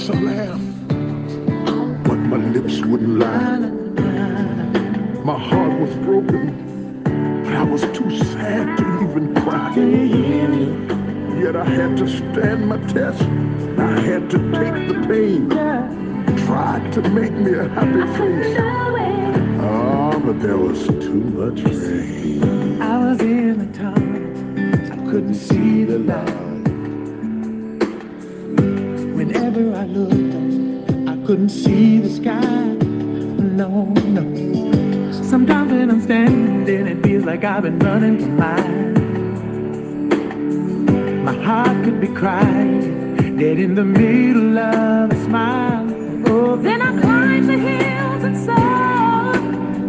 express a laugh, but my lips wouldn't lie. My heart was broken, but I was too sad to even cry. Yet I had to stand my test. I had to take the pain. Tried to make me a happy face. Oh, but there was too much rain. I was in the tunnel, I couldn't see the light. Whenever I looked I couldn't see the sky. No, no. Sometimes when I'm standing, it feels like I've been running for miles. My heart could be crying, dead in the middle of a smile. Oh, Then I climbed the hills and saw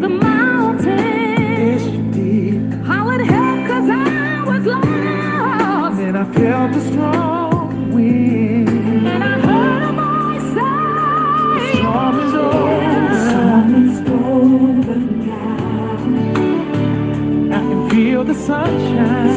the yes, mountains. you did. How it helped cause I was lost. Then I felt the strong sunshine.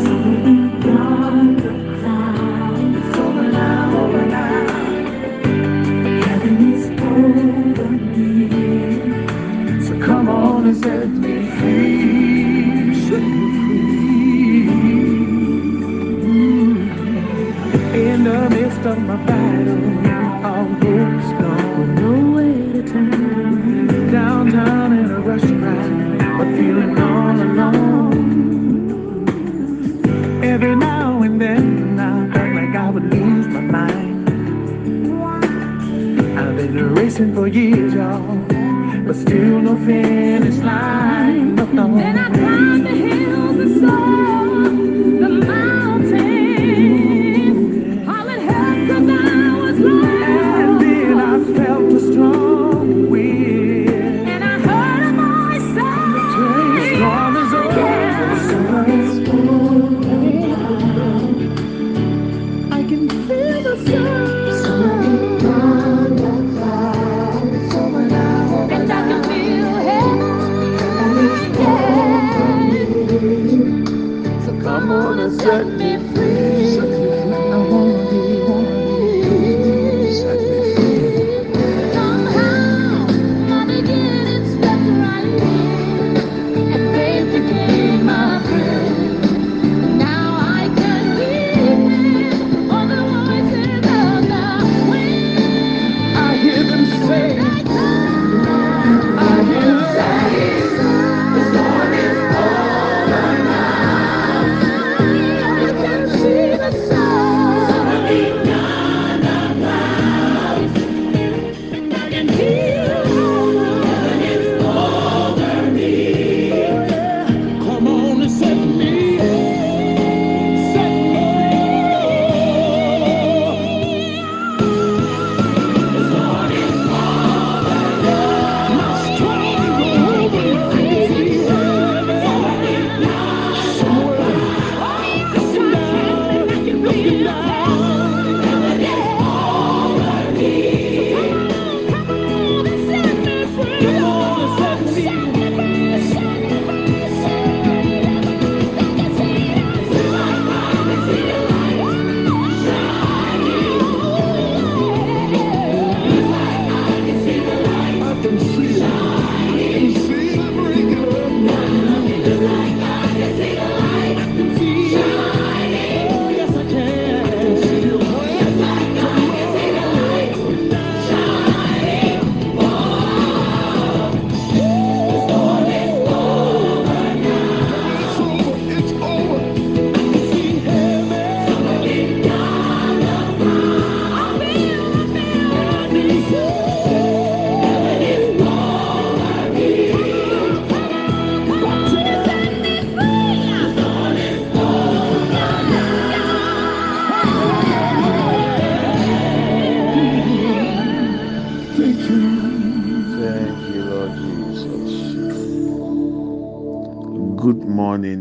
I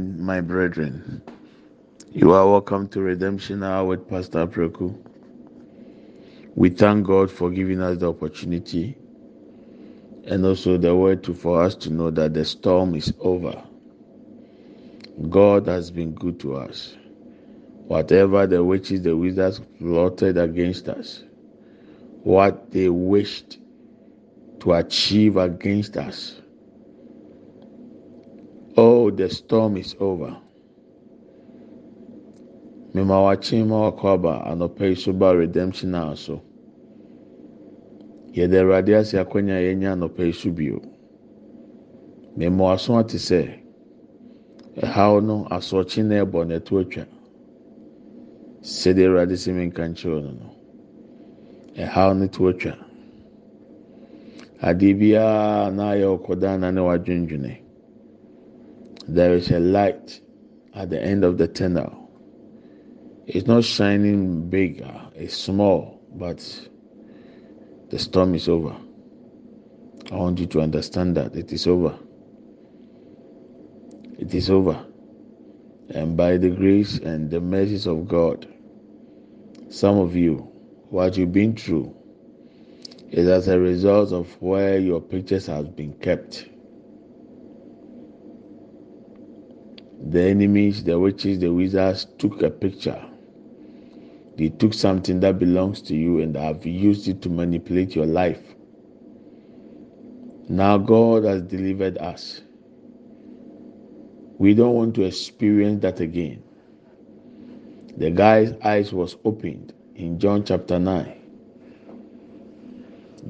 my brethren. You are welcome to Redemption Hour with Pastor Preku. We thank God for giving us the opportunity and also the word to, for us to know that the storm is over. God has been good to us. Whatever the witches, the wizards plotted against us, what they wished to achieve against us. Oh, the storm is over. Mema wakye ma wakɔ aba anɔpa yi so ba redemption hour so. Yɛde Awurade ase akɔnya yɛnya anɔpa yi so bio. Mema waso ate sɛ ɛhaw no asorɔkye na ɛbɔ na ɛto atwa. Sɛdeɛ Awurade se mi nka nkyerɛ no no. Ɛhaw no to atwa. Adeɛ biara n'ayɛ ɔkɔdaa na ne wadwendwene. There is a light at the end of the tunnel. It's not shining bigger, it's small, but the storm is over. I want you to understand that it is over. It is over. And by the grace and the mercies of God, some of you, what you've been through is as a result of where your pictures have been kept. The enemies, the witches, the wizards took a picture they took something that belongs to you and have used it to manipulate your life. Now God has delivered us. We don't want to experience that again. The guy's eyes was opened in John chapter 9.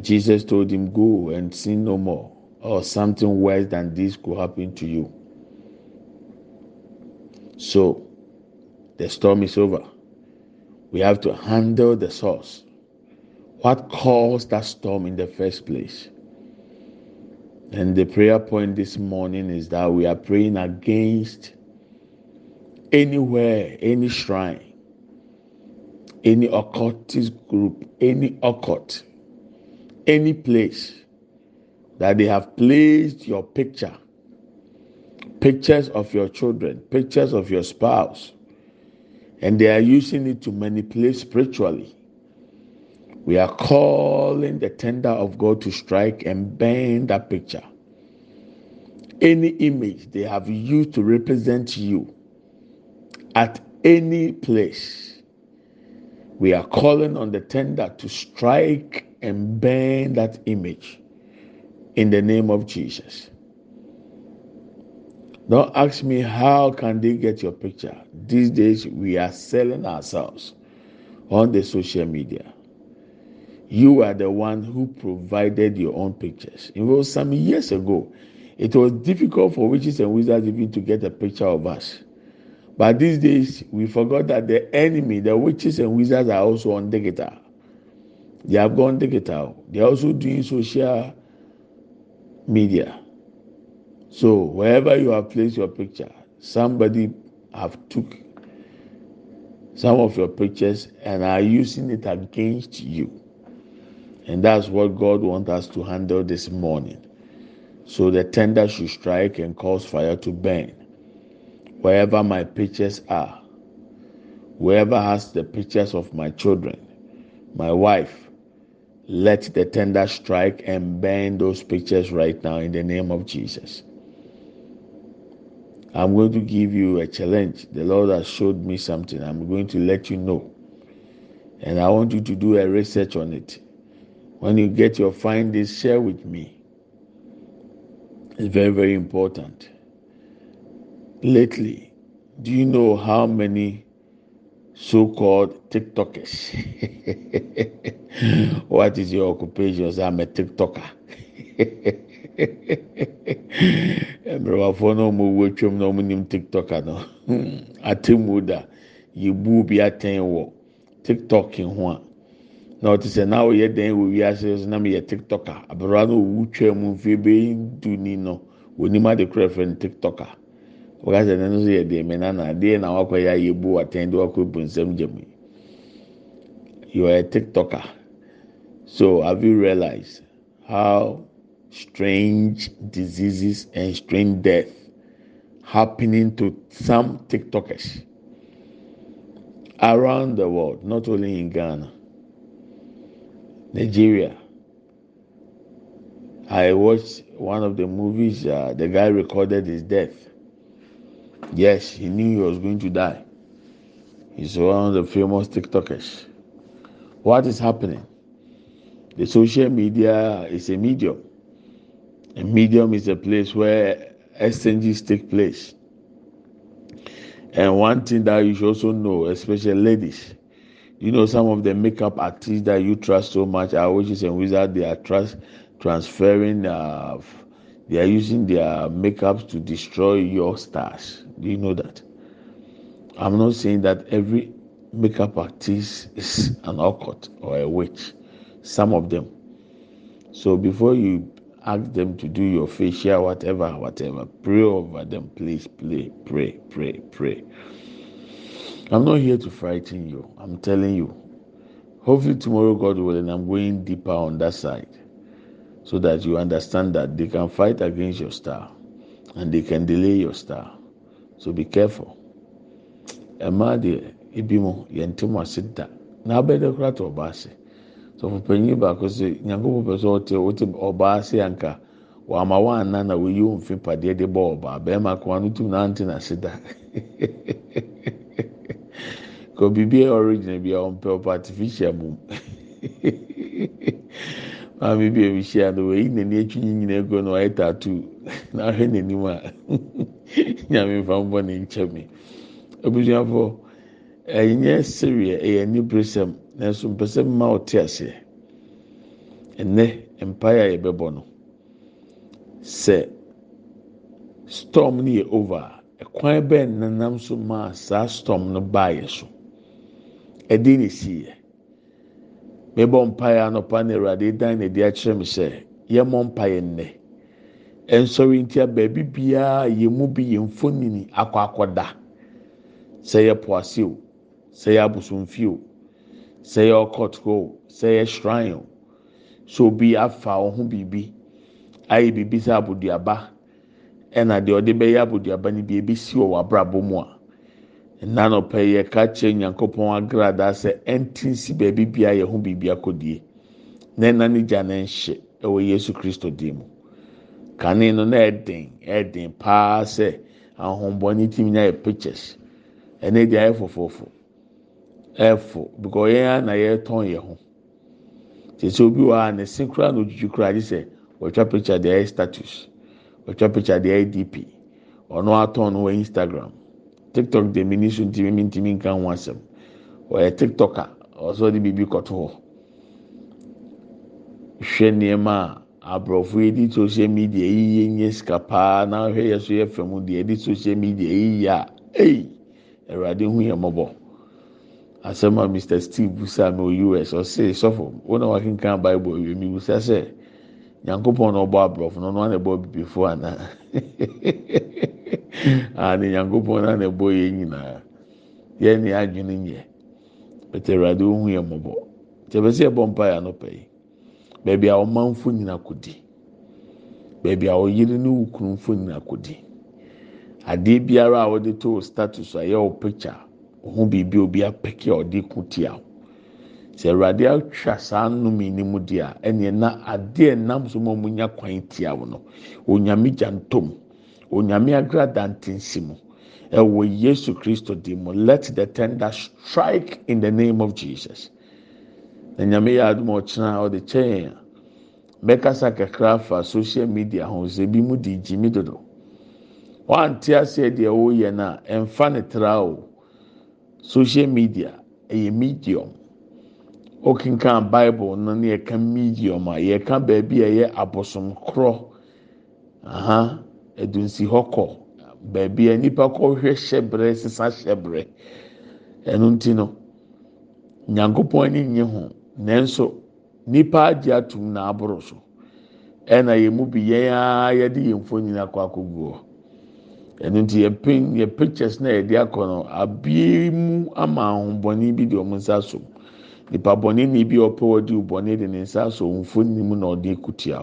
Jesus told him, Go and sin no more, or something worse than this could happen to you. So, the storm is over. We have to handle the source. What caused that storm in the first place? And the prayer point this morning is that we are praying against anywhere, any shrine, any occultist group, any occult, any place that they have placed your picture, pictures of your children, pictures of your spouse, and they are using it to manipulate spiritually. We are calling the tender of God to strike and burn that picture. Any image they have used to represent you at any place, we are calling on the tender to strike and burn that image in the name of Jesus. Don't ask me how can they get your picture. These days we are selling ourselves on the social media. You are the one who provided your own pictures. It was some years ago. It was difficult for witches and wizards even to get a picture of us. But these days we forgot that the enemy, the witches and wizards are also on digital. They have gone digital. They are also doing social media. So wherever you have placed your picture, somebody have took some of your pictures and are using it against you. And that's what God wants us to handle this morning. So the tender should strike and cause fire to burn. Wherever my pictures are, wherever has the pictures of my children, my wife, let the tender strike and burn those pictures right now in the name of Jesus. I'm going to give you a challenge. The Lord has showed me something. I'm going to let you know. And I want you to do a research on it. When you get your findings, share with me. It's very, very important. Lately, do you know how many so called TikTokers? what is your occupation? I'm a TikToker. mmerɛwafoɔ na wɔn wu atwam na wɔn nim tiktok no atemu da yɛbu bi atɛn wɔ tiktok ho a na ɔte sɛ na ɔyɛ dan wɔ wiase so na meyɛ tiktok a abɛrɛwa na owu twam mfe bɛyi du ni no onim ade kora fɛ no tiktok a. Wɔka sɛ ɛno nso yɛ deɛ mɛ nana adeɛ na wakɔ yɛ a yɛbu atɛn de wakɔ ebu nsɛm gya mu you are a. So have you realized how strange diseases and strange death happening to some TikTokers around the world, not only in Ghana, Nigeria. I watched one of the movies, uh, the guy recorded his death. Yes, he knew he was going to die. He's one of the famous TikTokers. What is happening? The social media is a medium. A medium is a place where exchanges take place. And one thing that you should also know, especially ladies, you know some of the makeup artists that you trust so much are witches and wizards. They are trust transferring. Uh, they are using their makeups to destroy your stars. Do you know that? I'm not saying that every makeup artist is an occult or a witch. Some of them. So before you ask them to do your facial, whatever, whatever, pray over them. Please, pray, pray, pray, pray. I'm not here to frighten you. I'm telling you. Hopefully tomorrow, God willing, I'm going deeper on that side, so that you understand that they can fight against your star, and they can delay your star. So be careful. Mmaa deɛ ebi mo yɛn ntoma ase da na abɛɛdɛ kora to ase sɔfo panyin baako sɛ nyankopɔ pɛ sɛ ɔte ɔte ɔbaa ase anka wama wana na wɔyi omfin padeɛ de bɔ ɔbaa. Bɛrima kwan no tum nante n'ase da kò biribi a original bi a ɔmpɛ ɔpɛ artificial mu. Maame bi a ebi hyia no wɔyi n'ani atwi nyina egu na ɔyɛ tattoo. Na ahwɛ n'anim a nyame nfa mbɔ ne nkyɛn mi abusuafo ɛnyɛ sereɛ ɛyɛ anibiresɛm nanso mpɛsɛ mma ɔte aseɛ. Ɛnɛ mpaeɛ a yɛbɛbɔ no sɛ storm no yɛ over a ɛkwan bɛn nanam so maa saa storm no baa yɛ so? Ɛde na esi yɛ mebɔ mpaeɛ anɔpa na awurade dan na ɛde akyerɛ mi sɛ yɛmmɔ mpaeɛ nnɛ. Nsɔre ntia baabi biara yɛn mu bi yɛn mfonini akɔ akɔda. Sɛ yɛ po ase o sɛ yɛ abosomfie o? Sɛ yɛ ɔkɔtɔ o? Sɛ yɛ shrine o? Sɛ obi afa ɔho biribi ayɛ biribi sɛ aboduaba ɛna deɛ ɔde bɛyɛ aboduaba no bi ebi si wɔ w'abrabɔ mu a nna nɔpɛ yɛ ka nyankopɔn agradaa sɛ ɛnti nsi baabi bia yɛ ho biribi akɔdie na ɛna ne gya ne nhyɛ ɛwɔ yesu kristo dim kane no na ɛden ɛden paa sɛ ahombɔne tim nya yɛ pictures. Ɛne deɛ ayɛ fofofo ɛfo because yɛn a na yɛtɔn yɛn ho. Kyekye obi wɔ ne se kura na otwitwi kura agye sɛ wɔtwa picture deɛ ɛyɛ status wɔtwa picture deɛ ɛyɛ dp ɔno atɔn wɔ instagram. Tiktok de mi ni so ntumi mi ntumi nka ho asɛm. Ɔyɛ tiktoker ɔsɔ de biribi kɔto hɔ. Hwɛ nneɛma a aborɔfo yɛ di social media yi yɛ nye sika paa na hwɛ yɛ so yɛ fɛ deɛ yɛ di social media yi yɛ a ɛyi awurade hu yɛ mɔbɔ asɛm a mr steve busa mi wɔ us ɔsɛ sɔfo wɔn na wakenkan bible awie mi busa sɛ nyankopɔn na ɔbɔ aborɔfo no ɔno na ɛbɔ bibifo ana? A nyankopɔn na na ɛbɔ yɛ nyinaa. Yɛn ne adwene nyɛ. Bɛtɛ awurade hu yɛ mɔbɔ kyɛ bɛ sɛ ɛbɔ mpa anɔpɛ yi. Baabi a ɔmanfo nyina kodi baabi a ɔyere ne wukunfo nyina kodi adeɛ biara a wɔde to status a yɛ wɔ picture. ho biribi obi apɛki a ɔde ko tia o sɛ awurade atwa saa nnome no mu deɛ a ɛneɛ na adeɛ nam so ma ɔmo nya kwan tia wo no onyame gya ntom onyame adwira dantensi mu. Ɛwɔ yesu kristo di mu. Let the tender strike in the name of jesus. Na nyame yɛ adum ɔkyena ɔde kyɛn a mɛkasa kakra fa social media ho. Sɛ bi mu di gyimi dodo. Wɔn aseɛ deɛ ɔyɛ no a ɛnfa ne tra o. social media ɛyɛ medium. Okenkan bible no ne yɛka medium a yɛka baabi a ɛyɛ abosom korɔ aha edunsi hɔ kɔ. Baabi a nipa kɔhwɛ hyɛbrɛ sisa hyɛbrɛ ɛno nti no nyankopɔn ani nye ho. Nanso nipa agye atum na aboro so. Ɛna yɛn mu bi yɛn ara yɛde yɛn mfonyin akɔ akɔgu hɔ. Ɛno nti yɛ pin yɛ pictures na yɛde akɔ no abie mu ama ahombɔni bi de wɔn nsa so. Nipa bɔnni ni bi ɔpɛ wɔde bɔnni de ne nsa so mfonyin mu na ɔde kutia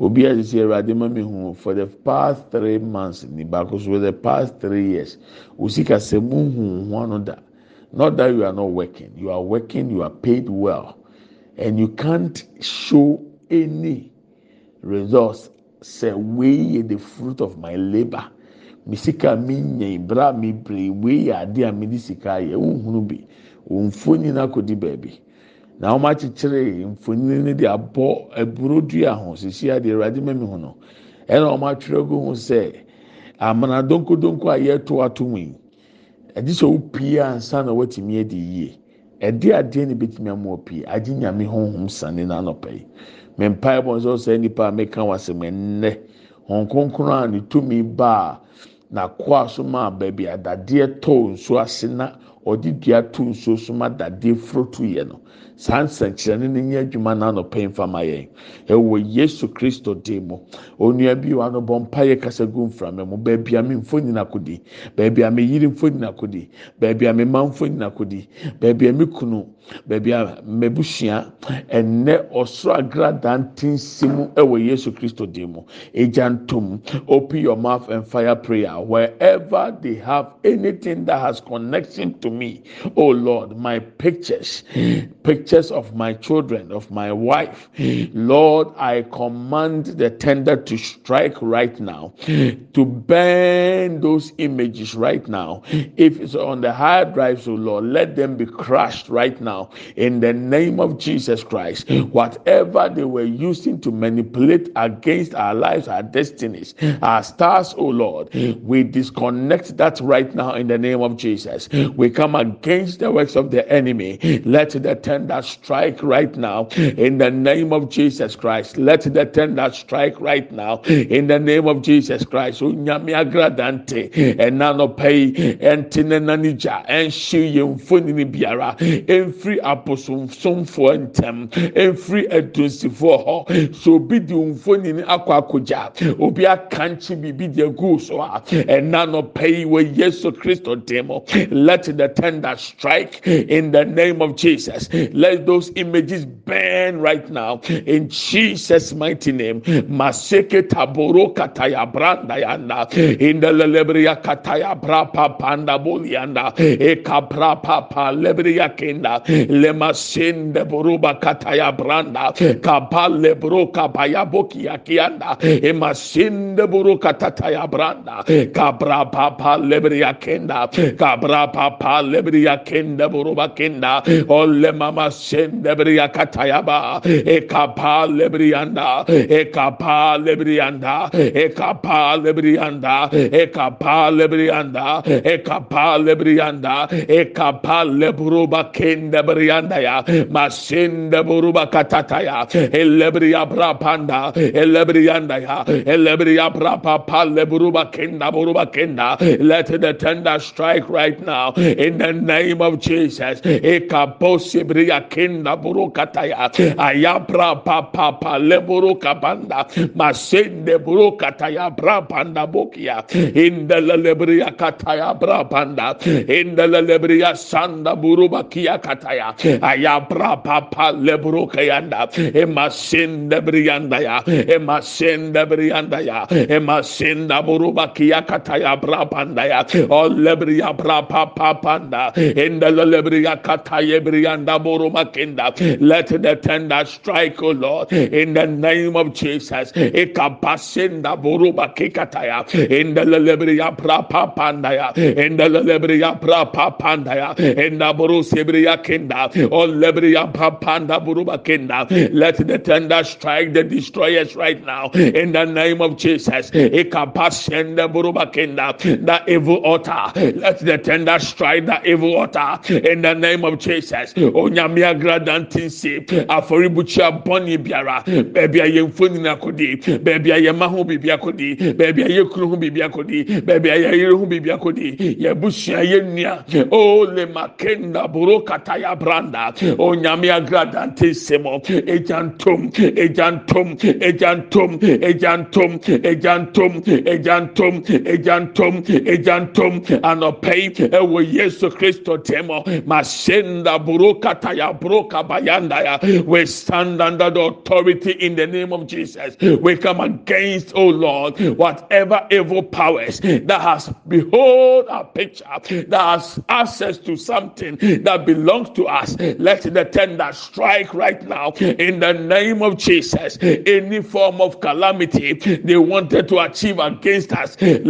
obi a sisi awurade ma mi hu for the past three months ni baako so for the past three years osi kasa mu hu ho ano da. Not that you are not working you are working you are paid well and you can't show any results sɛ wei yɛ the fruit of my labour sika mi nya ibra mi bere wei yɛ ade a mi di sika yɛ nhunu bi. Nfoni na kodi baabi. Na wɔn akyekyere mfonini no de abɔ aburo dua ho. Sisi ade awurade mɛmi ho no. Ɛna wɔn atwerɛ gu ho sɛ amana donkodonko a yɛto ato mu yi ɛde sɛ wopie ansa na watumi adi yie. Ɛde adeɛ na ebɛtumi ama opie agye nyame honhom sane n'anɔpɛ yi. Mmempae bɔ nso sɛ nipa a meka wasɛm ɛnnɛ wɔn kronkron a ne tumi baa na kɔa so maa baabi a dadeɛ tɔɔ nsuo ase na ɔde dua to nsuo so ma dadeɛ foro to yɛ no saa nsɛnkyerɛnne no nyɛ adwuma n'anɔpɛ nfama yɛn. Ɛwɔ yesu kristo dim mu. Onua bi wa no bɔ mpa yɛ kasa gu nframa mu. Baabi a mi nfo nyina kodi. Baabi a mi yiri nfo nyina kodi. Baabi a mi ma nfo nyina kodi. Baabi a mi kunu. Baabi a mɛbusua ɛnɛ ɔsoro agradaa ntinsi mu ɛwɔ yesu kristo dim mu. Egya ntom. Open your mouth and fire prayer wherever they have anything that has connection to me oh lord my pictures pictures of my children of my wife lord i command the tender to strike right now to burn those images right now. If it's on the hard drives oh lord let them be crushed right now in the name of jesus christ. Whatever they were using to manipulate against our lives our destinies our stars oh lord we disconnect that right now in the name of jesus. We come against the works of the enemy. Let the tender strike right now in the name of jesus christ. Let the tender strike right now in the name of jesus christ. Onyame agradante ɛna nɔpɛ yi ɛnte ne nani gya ɛnhye yɛn mfonini biara ɛnfiri adunsifoɔ hɔ so obi di mfonini akɔ akogya obi akankye biribi di egu so a ɛna nɔpɛ yi wɔ yesu kristo demo. Let the tender strike in the name of jesus. Let those images burn right now. In jesus mighty name. Maseke taboro kataya branda yanda. In the lebria kataya brapa panda bolianda eka brapa pa lebria kenda. Lemasende boruba kataya branda. Kapale broka baya boki akianda emasende buruka tataya branda kabra papa lebriya kenda. Kabra papa lebriya kenda buruba kenda. Olle mama sende briya katayaba. E kapa lebriyanda. E kapa lebriyanda. E kapa lebriyanda. E kapa lebriyanda. E kapa lebriyanda. E kapa lebruba kenda briyanda ya. Masende buruba katata ya. Elebriya brapanda e elebriyanda e ya. E elebriya brapa leburuba kenda let the tender strike right now. In the name of Jesus. Ayabra papa pa leburu kabanda masende burukataya brapanda bokia in the lebria kataya brapanda in the lebria sanda buruba kia kataya. Ayabra papa leburu kayanda emasende brianda ya emasende brianda ya emasenda buruba kia kataya bra pandaya o lebriya bra pa pa panda. In the lebriya kataya brianda boro makinda. Let the tender strike o lord. In the name of jesus. Ikabasinda boro makikataya in the lebriya bra pa pandaya in the lebriya bra pa pandaya in the boro sebriya kinda. O lebriya pa panda boro makinda. Let the tender strike the destroyers right now. In the name of jesus. Ikabasinda boro Zubakenda, that evil altar. Let the tender strike that evil altar. In the name of Jesus. Onyamia gradantinsi, aforibuchia boni biara, baby a yemfuni nakodi, baby a yemahu bibiakodi, baby a yekruhu bibiakodi, baby a yeruhu bibiakodi, yebushia yenya, oh le makenda burokataya branda, onyamia gradantinsimo, ejantum, ejantum, ejantum, ejantum, ejantum, ejantum, egyantom egyantom anɔpɛyi ɛwɔ yesu kristo tɛmɔ masenda boro kataya boro kabayanda ya. We stand under the authority in the name of jesus. We come against oh lord whatever evil powers that has behold our picture that has access to something that belongs to us. Let the tender strike right now in the name of jesus. Any form of calamity they wanted to achieve against us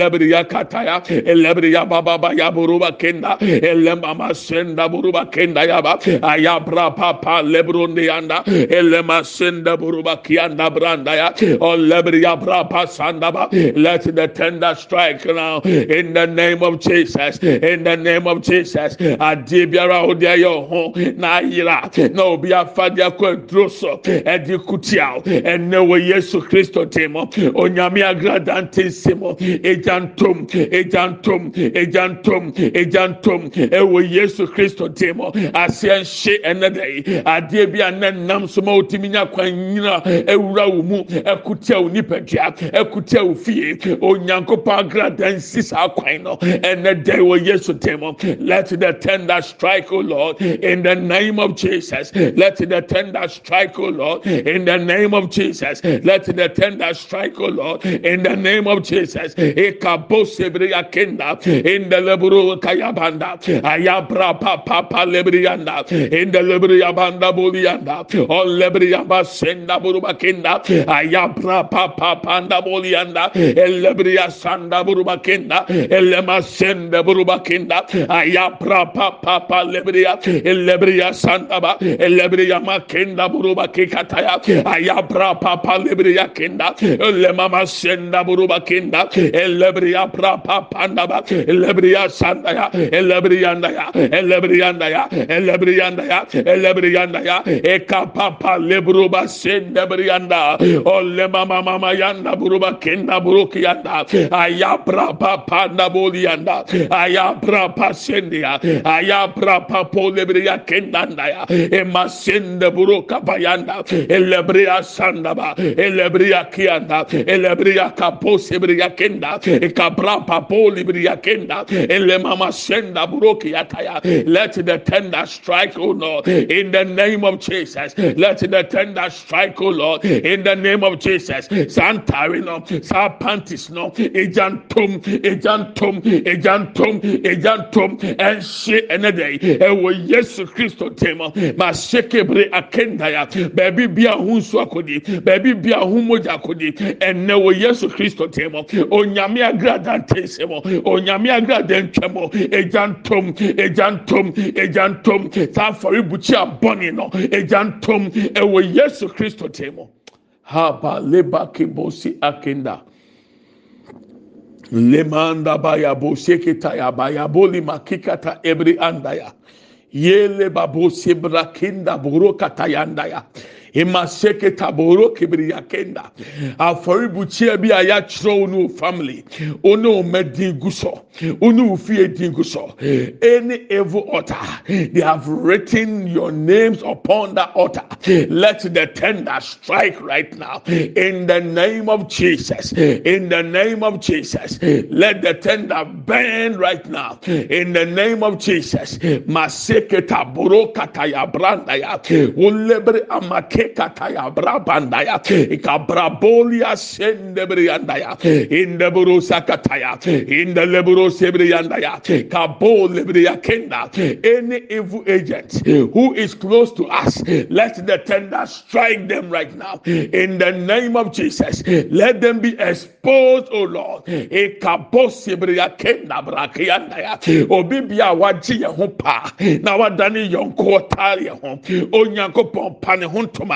Elebria kataya. Elebria baba baya buruba kenda. Elemama senda buruba kenda yaba. Ayabra papa lebrundi anda. Elema senda buruba kianda branda ya. Olebria brapa sanda ba. Let the tender strike now in the name of Jesus. In the name of Jesus. Adibiara odia yo ho na yira. Na obi afadia ko aduro so. Edi kutia. Ene wo Yesu Kristo temo. Onyame agrada ntensemo. Ejantom. Ejantom. Ejantom. Ejantom. Ewo Yesu Kristo temo. Asia nhye ene dai. Adeɛ bi a na nam so ma otimi nya kwan nyina ewura wo mu. Ekutia wo nipadua. Ekutia wo fie. Onyankopɔn agrada nsi saa kwan no. Ene dai wo Yesu temo. Let the tender strike, O Lord, in the name of Jesus. Let the tender strike, O Lord, in the name of Jesus. Let the tender strike, O Lord, in the name of Jesus. Ekabosebria kenda in the leburu kayabanda ayabra papa pa lebrianda in the lebria banda bolianda on lebria basenda buruba kenda ayabra papa panda bolianda elebria sanda buruba kenda elema senda buruba kenda ayabra papa pa lebria elebria sanda ba elebria makenda buruba kikataya ayabra papa lebria kenda elema masenda buruba kenda elebriya prapa pandaba elebriya sandaya. Elebriyandaya elebriyandaya elebriyandaya elebriyandaya ekapapa lebruba sendebriyanda olle mama mama yanda buruba kenda buruk yanda. Ayapra papa naboliyanda ayapra pasendiya ayapra papo lebriya kendandaya emasende buruka payanda elebriya sandaba elebriya kiyanda. Elebriya kaposebriya kenda let the tender strike oh Lord in the name of Jesus. Let the tender strike oh Lord in the name of Jesus. Santari no sa panties no ejantom ejantom ejantom ejantom ɛnhyɛ ɛnɛ dɛ ɛwɔ yesu kristo tɛmɔ ma se kebre akenda ya. Baabi bia ho nso akodi. Baabi bia ho mogya onyame agrada ntensɛm onyame agrada ntwam ɛgya ntom ɛgya ntom ɛgya ntom. Saa afɔrebukyi abɔne no. Ɛgya ntom. Ɛwɔ yesu kristo tem mu haba leba kebosi akenda. Lemanda bayabo seketa yaba yabo lima kikata ebri andaya. Yele babo sebra kinda buro katayandaya emaseke taboro kibiri yakenda. Afɔrebukyia bi a yɛakyerɛ wo ne wo family. Wo ne wo mma din gu so any evil altar they have written your names upon that altar. Let the tender strike right now. In the name of jesus. In the name of jesus. Let the tender burn right now. In the name of jesus. Maseke taboro kataya brandaya. Wolebre amake kataya brabandaya ikabrabolia sendebriandaya in the burusa kataya in the leburo sebriandaya kabo lebria kenda any evil agent who is close to us let the tender strike them right now. In the name of Jesus let them be exposed oh Lord. Ikabo sebria kenda brakiandaya obi bia wagye yɛn ho pa na wadane yɔnko ɔtaare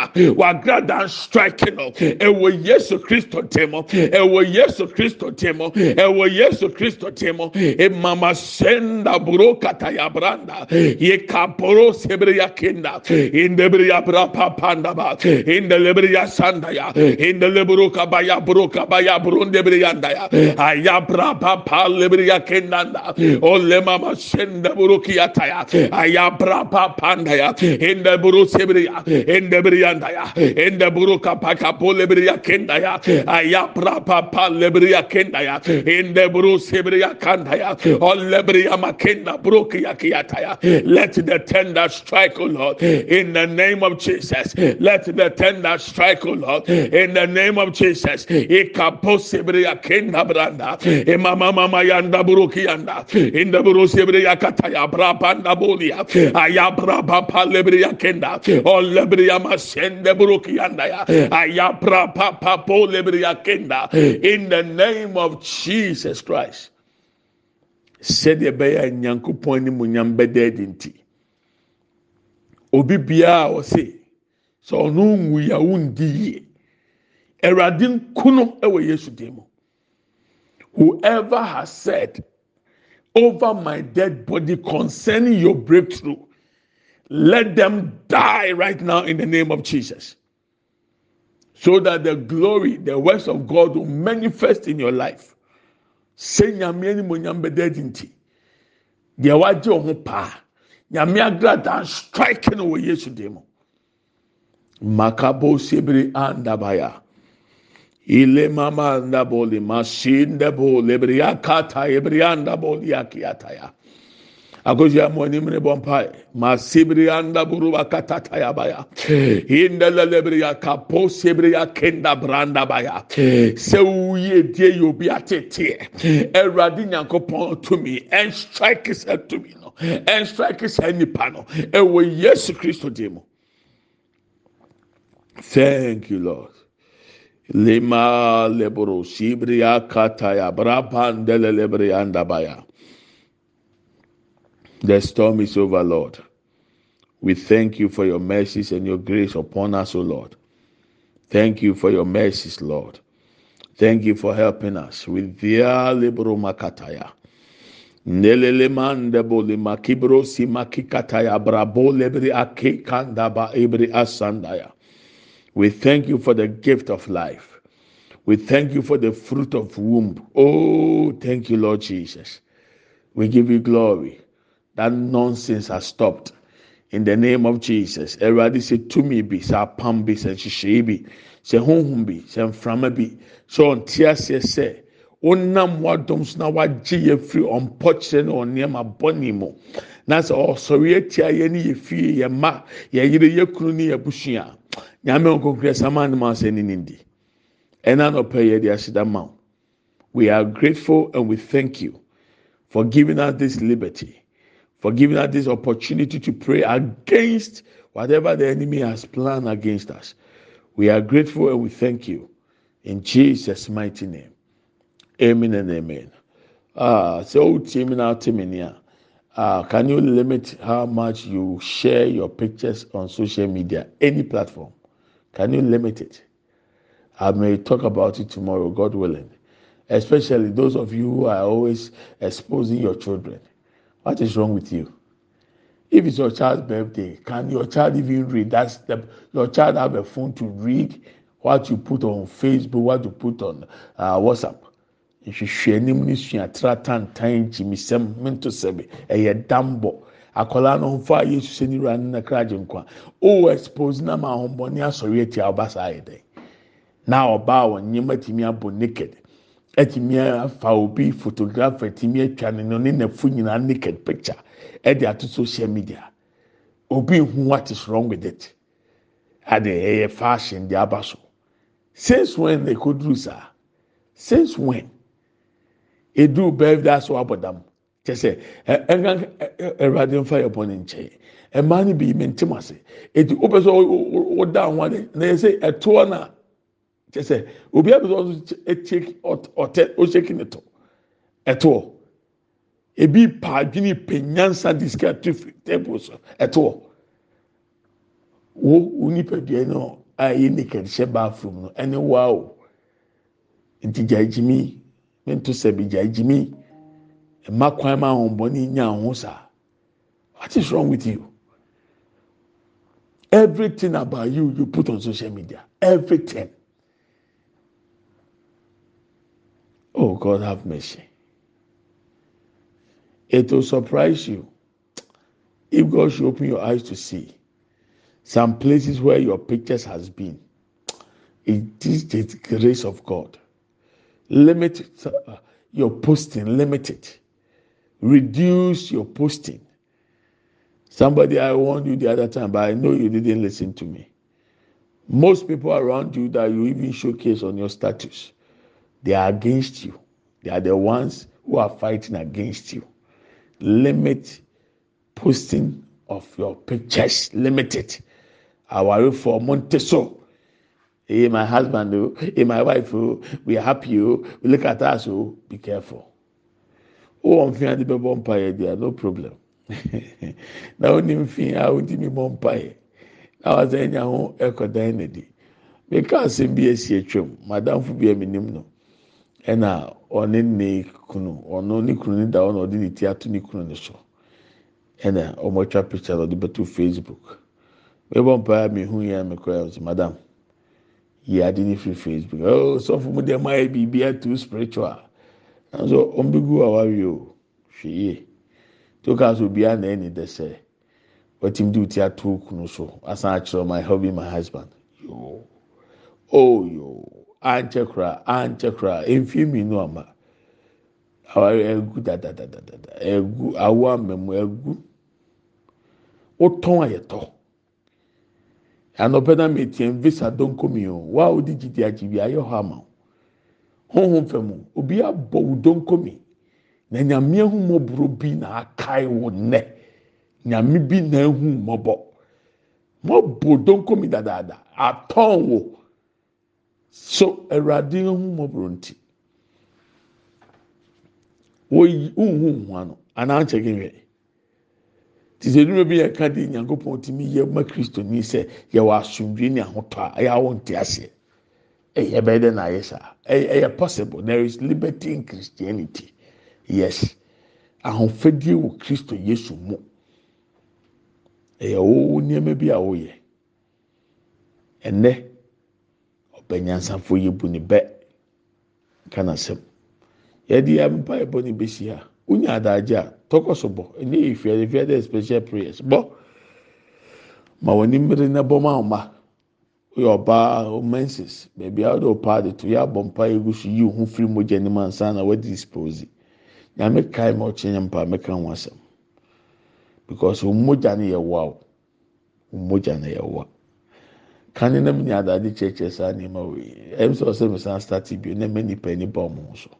ntoma wagrada strike no ɛwɔ yesu kristo temo. Ɛwɔ yesu kristo temo. Ɛwɔ yesu kristo temo. Emama senda buro kataya branda. Ye kaporo sebre yakenda indebre ya bra papanda ba. İndelebre ya sanda ya. İndelebro kabaya bro kabaya brunde bre yanda ya. Aya bra papa lebre yakenda ole mama senda buro kiyata ya. Aya bra papanda ya. İndebro sebre ya. İndebre lebriandaya in the buruka pakapo lebria kendaya aya prapa pa kendaya in the buru sebria kandaya all lebria makenda brukia let the tender strike o lord in the name of jesus. Let the tender strike o lord in the name of jesus. Ikapo sebria kenda branda imama mama yanda buruki yanda in the buru sebria kataya brapanda bolia aya brapa pa lebria kenda all lebria masende buruki yanda ya. Eh. Aya po lebria kenda. Eh. In the name of jesus christ. Sɛdeɛ ɛbɛyɛ nyankopɔn animuonyam bɛda adi nti. Obi biara a ɔse sɛ ɔno nwuyawo ndi yie awurade nkuno yesu mu whoever has said over my dead body concerning your breakthrough let them die right now in the name of jesus. So that the glory the works of god will manifest in your life. Sɛ nyame animonyam bɛda adi nti deɛ wagye ɔho paa nyame makabo andabaya ile mama andaboli akosia mo anim ne bɔ mpae masibiri andaburu akatataya baya. Indala lebriya kapo sebriya kenda branda baya. Sɛ wuyi edie yi obi ateteɛ ɛwurade nyankopɔn tumi. Ɛnstrike sɛ tumi no. Ɛnstrike sɛ nipa no. Ɛwɔ yesu kristo dim mu thank you lord. Lima lebro sibriya kataya brapandele lebriya andabaya the storm is over lord. We thank you for your mercies and your grace upon us o lord. Thank you for your mercies lord. Thank you for helping us with via libro makataya. Nelele mandebo lima kibro si makikataya brabo lebri ake ebri asandaya. We thank you for the gift of life. We thank you for the fruit of womb. Oh thank you lord jesus. We give you glory that nonsense has stopped. In the name of jesus awurade sɛ tumi bi sɛ apam bi sɛ nhyehyɛe bi sɛ honhom bi sɛ mframa bi sɛ ɔnte aseɛ sɛ wonam wadom so na wagye yɛ firi ɔmpɔkyerɛ ne ɔnneɛma bɔne mu. Na sɛ ɔsɔre atia yɛ ne yɛ fie yɛ mma yɛ yere yɛ kunu ne yɛ busua. Nyame nkonkura sama ne ma sɛ ne ne di ɛna nɔpɛ yɛ de ahyeda ma we are grateful and we thank you for giving us this liberty for giving us this opportunity to pray against whatever the enemy has planned against us. We are grateful and we thank you in Jesus' mighty name. Amen and amen. Uh, so, Timmy now, uh, can you limit how much you share your pictures on social media, any platform? Can you limit it? I may talk about it tomorrow, God willing. Especially those of you who are always exposing your children. What is wrong with you? If it's your child's birthday, can your child even read? That's the, your child have a phone to read what you put on Facebook, what you put on uh, WhatsApp. nhwehwɛ anim ne sua tra tantan gyimisɛm mento sɛbi ɛyɛ dambɔ akwadaa no nfa yesu sɛ nira ne na kra nkwa o expose na ma ahombɔne asɔre ati a ɔba saa ayɛ dɛ na ɔbaa wɔ nneɛma tumi abɔ naked ɛtumi afa obi photographer tumi atwa ne no ne nafu nyinaa naked picture. Ɛde ato social media. Obi hu what is wrong with it. Ade ɛyɛ fashion de aba so. Since when could do saa? Since when? Edu birthday aso abɔdam kyɛ sɛ ɛ ɛnka ɛwurade nfa yɛ bɔ ne nkyɛn. Mmaa no bi mɛntim ase. Eti o pɛ sɛ ɔda ho ade na yɛ sɛ ɛtoɔ na kyɛ sɛ obi abɛ sɛ ɔso etie ɔtɛ ɔhyɛki ne to ɛtoɔ. Ebi pa adwene pɛ nyansa disika to fi table so. Ɛtoɔ. Wo wo nipadua no a yɛ naked hyɛ bathroom no ɛne waa o. Nti gya gyimi. Mento sɛbi gya gyimi. Mma kwan ma ahombɔne nya ho saa. What is wrong with you? Everything about you you put on social media. Everything oh god have mercy. It will surprise you. If god should open your eyes to see some places where your pictures has been it is the grace of god. Limit uh, your posting limit it. Reduce your posting. Somebody i warned you the other time but i know you didn't listen to me. Most people around you that you even showcase on your status They are against you. They are the ones who are fighting against you. Limit posting of your pictures. Limit it. worry for Monteso. Hey, my husband, oh, hey, my wife, oh, we are happy, oh, we look at us, oh, be careful. Oh, I'm feeling the bumpire there, are no problem. Now, I'm feeling I'm the bumpire. Now, I'm saying, I'm going to go down the day. Because I'm being a madam, for being a minimum ẹna ɔne ne kunu ɔno ne kunu ne da hɔ na ɔde ne ti ato ne kunu ne so ɛna wɔn atwa picture na ɔde bɛto facebook. Mebɔ mpaeɛ mehu yɛn mekɔ yɛn so madam yie ade ne firi facebook. Oh sɔfo mu deɛ mo ayɛ biribi ato spiritual. Nanso wɔn bi gu awaare o hwɛ yie to kaa so obiara na ɛni dɛsɛ wɔtim de ti ato kunu so asan akyerɛ my hubby my husband. Yoo oh yoo ankyɛ koraa ankyɛ koraa mfie mmienu ama egu dadadadada egu awo amamu egu. Wotɔn ayɛtɔ anɔpɛ na metia visa donkomi o. Wa a wodi gidi agye bi ayɛ hɔ ama honhom fam obi abɔ wo donkomi na nyame ehu mɔboro bi na akae wo nnɛ. Nyame bi na ehu mɔbɔ mɔbɔ donkomi dadaada. Atɔn wo so awurade ehu mɔboro nti woyi nhu nhu ano anaa nkyɛn kehwɛ te sɛ edwuma bi yɛ ka de nyankopɔn tumi yɛ ma kristo ni sɛ yɛwɔ asomdwe ne ahotɔ a ɛyɛ awɔ nte aseɛ. Ɛyɛ bɛyɛ dɛ na ayɛ saa. Ɛyɛ possible. There is liberty in christianity. Yes. Ahofadie wɔ kristo yesu mu. Ɛyɛ wɔwɔ nneɛma bi a wɔyɛ ɛnɛ ɔbɛnyansafo yɛ bu ne bɛ kana sɛm. Yɛde yɛ mpa yɛ bɔ ne bɛsi ha. Wonya adagye a tɔkɔ so bɔ. Ɛnyɛ yɛ fia yɛ fia dɛ special prayers. Bɔ. Ma wɔn nimiri na bɔ ma ɔma oyɛ ɔbaa omensis beebi a ɔde ɔpaa de to yɛ abɔ mpa yɛ gu so yi ohun firi mogya ne mu ansa na wɔde dispose nyame kae ma ɔkyerɛ nyɛ mpa mɛka ho asɛm. Because wɔn mogya no yɛ o wɔn mogya no yɛ wa kane nam ne adade kyerɛkyerɛ saa nneɛma wɔ yi ɛm sɛ ɔsɛ mesan start bio na mɛ nipa nipa ɔmo ho so.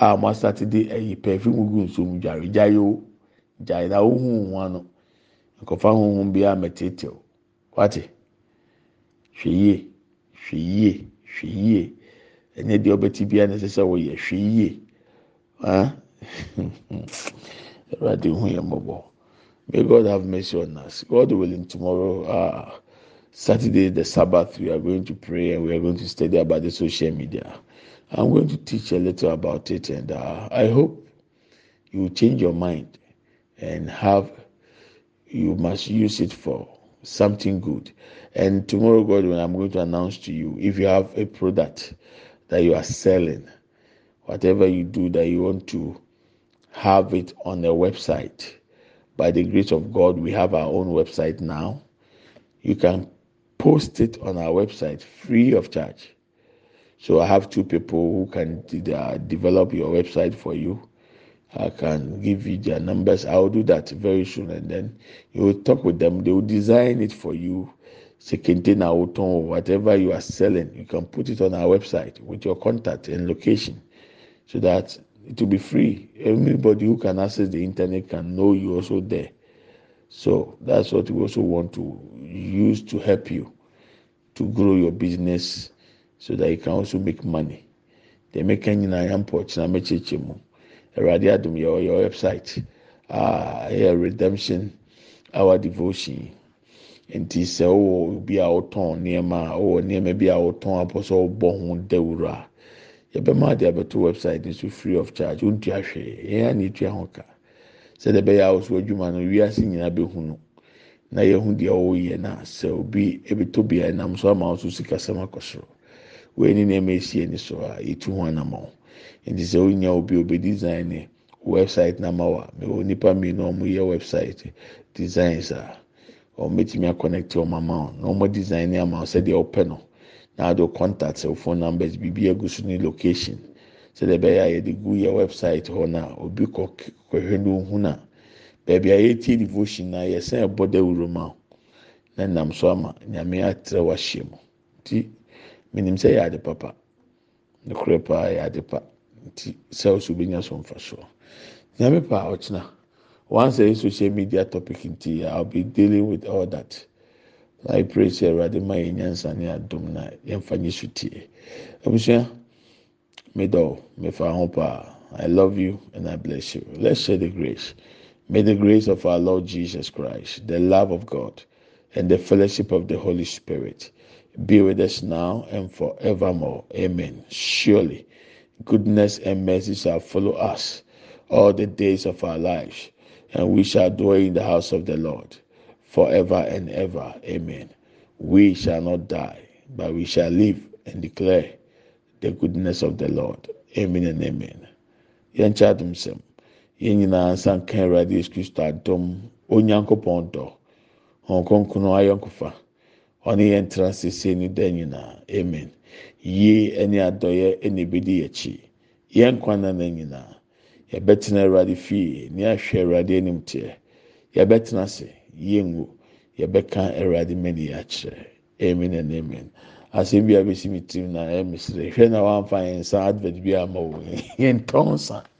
A mo asate de ɛyi pɛfim gu nsuom dware gyae o. Gyae na ohun ho ano. Nkɔfa honhom bi a mɛtete o wate. Hwɛ yie hwɛ yie hwɛ yie. Ɛnyɛ deɛ ɔbɛti bia na ɛsɛ sɛ wɔyɛ hwɛ yie. Ah. Ɛwurade hu yɛ mmɔbɔ. May god have mercy on us. God willing tomorrow ah saturday the sabbath we are going to pray and we are going to study about the social media i'm going to teach a little about it and uh, i hope you change your mind and have you must use it for something good. And tomorrow, God, when I'm going to announce to you, if you have a product that you are selling, whatever you do that you want to have it on a website, by the grace of God, we have our own website now. You can post it on our website free of charge. So I have two people who can uh, develop your website for you. I can give you their numbers. I will do that very soon, and then you will talk with them. They will design it for you. Say container or whatever you are selling, you can put it on our website with your contact and location, so that it will be free. Anybody who can access the internet can know you also there. So that's what we also want to use to help you to grow your business, so that you can also make money. The making in I am mu. awurade adum yɛ ɔyɛ website. A ɛyɛ redemption our devotion. Nti sɛ ɔwɔ obi a ɔtɔn nneɛma a ɔwɔ nneɛma bi a ɔtɔn apɔ sɛ ɔbɔ ho dawuro a yɛbɛma abɛto website nso free of charge. Ontua hwee yɛn a na etua ho ka sɛdeɛ ɛbɛyɛ a ɔso adwuma no wiase nyinaa bɛhu no. Na yɛhu deɛ ɔyɛ na sɛ obi ebɛtɔ bi a ɛnam so ama ɔso sikasɛm akɔ soro. Wɔn ani nneɛma esi ani so a yɛtu ho anam nti sɛ wonya obi obi design ne website na ma wa mewɔ nipa mmienu a wɔyɛ website designs a wɔn mɛtumi akɔnɛkte wɔn ama wɔn na wɔn design ama wɔn sɛdeɛ ɔpɛ no. Na ade contact cell phone numbers biribi agu so ne location sɛdeɛ ɛbɛyɛ a yɛde gu yɛ website hɔ na obi kɔ kɔhwɛ no ohun a beebi a yɛtie devotion na yɛsɛn ɛbɔ dawuro ma na nam so ama nyame atrɛ wahyɛ mu. Ti minim sɛ yɛ ade papa. Nokorɛ paa yɛ ade pa. Nti sɛ nya so mfa so nyame paa ɔkyena. Once a social media topic nti i will be dealing with all that. I pray sɛ Awurade ma yɛn nyansa ne adum na yɛmfa nye so tie. Abusua, medɔ, mefa ho paa. I love you and I bless you. Let's share the grace. May the grace of our Lord Jesus Christ, the love of God, and the fellowship of the Holy Spirit be with us now and forevermore. Amen. Surely, goodness and mercy shall follow us all the days of our lives, and we shall dwell in the house of the Lord forever and ever. Amen. We shall not die, but we shall live and declare the goodness of the Lord. Amen and amen. Yɛn kyɛ adum sɛm. Yɛn nyinaa nsa nka Awurade Yesu Kristo adum. Onyankopɔn dɔ. Wɔn kronkron ayɔnkofa. Ɔne yɛn tena sese ne da nyinaa. Amen. Yie ɛne adɔyɛ ɛna ebedi akyi. Yɛn kwan na nyinaa. Yɛbɛtena Awurade fie. Ne ahwɛ Awurade anim teɛ. Yɛbɛtena ase. yɛngu yɛbɛka awurade mani akyerɛ amen and amen asɛm bi a bɛsi mi tirim na ɛyɛ misiri hwɛ na wamfa yɛn nsa advert bi ama wo. Yɛn tɔn nsa.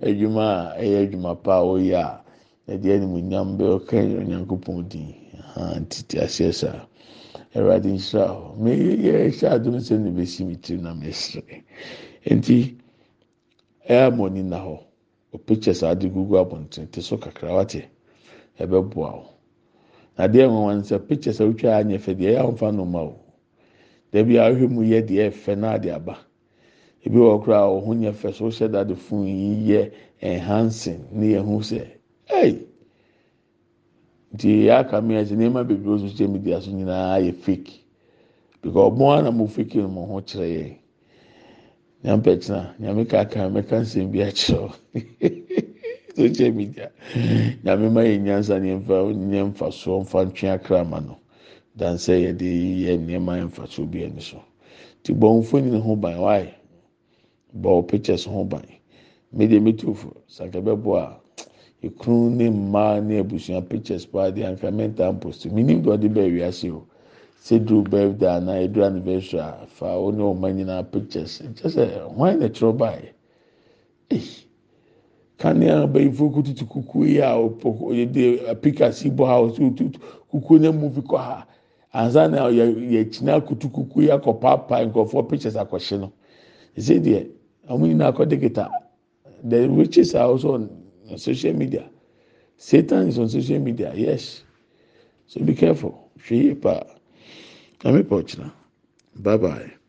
A ɛyɛ adwuma pa a ɔyɛ a yɛde ɛnimu nyam bɛ ɔka onyankopɔn din. Titi aseɛ saa awurade nhyira hɔ mɛ yɛ hyɛ adum sɛ na bɛsi mi tirim na mɛ sere nti ɛyɛ amɔ ni na hɔ. o pictures ade gugu abɔnten te so kakra wate ɛbɛboa o na adeɛ nwanwa sɛ pictures a wotwa anyɛ fɛ deɛ ɛyɛ ahomfa noma o. Deebi a ahwɛ mu yɛ deɛ ɛfɛ na ade aba. Ebi wɔ koraa a ɔho nyɛ fɛ so hyɛ dade fon yi yɛ enhancing ne yɛn ho sɛ ɛy nti aka mi ɛsɛ nneɛma bebree social media so nyinaa yɛ fake. Because ɔmo ara na mo fake no mo ho kyerɛ yɛn. nyampɛkyina nyame kaka mɛka nsɛm bi akyerɛw social media. Nyame ma yɛ nyansa ne mfa nyɛ mfa soɔ mfa ntwe akrama no. Dan sɛ yɛde yɛ nneɛma mfa soɔ bi ani so. Ti bɔ mfoni ho ban. Wae bɔ pictures ho ban. Media metu fo sanka bɛbɔ a ekunu ne mmaa ne abusua pictures paa de anka mɛnta mpost. Minim deɛ ɔde bɛɛ wiase o. sɛ duru birthday anaa eduru anniversary a fa wɔn ne nyinaa pictures. Nkyɛn sɛ wɔn na kyerɛ baayɛ ee kanea abɛyifo kututu kukuo yi a ɔpɔ yɛde pikasi bɔ ha ɔsi tutu kukuo ne mu fi kɔ ha ansa na yɛ yɛkyina kutu kukuo yi akɔ paapaa nkurɔfoɔ pictures akɔhyɛ no ɛsɛ deɛ wɔn nyinaa akɔ dikita the riches are also on social media satan is on social media yes so be careful hwɛ yie paa. Na pɔkyina. Bye bye.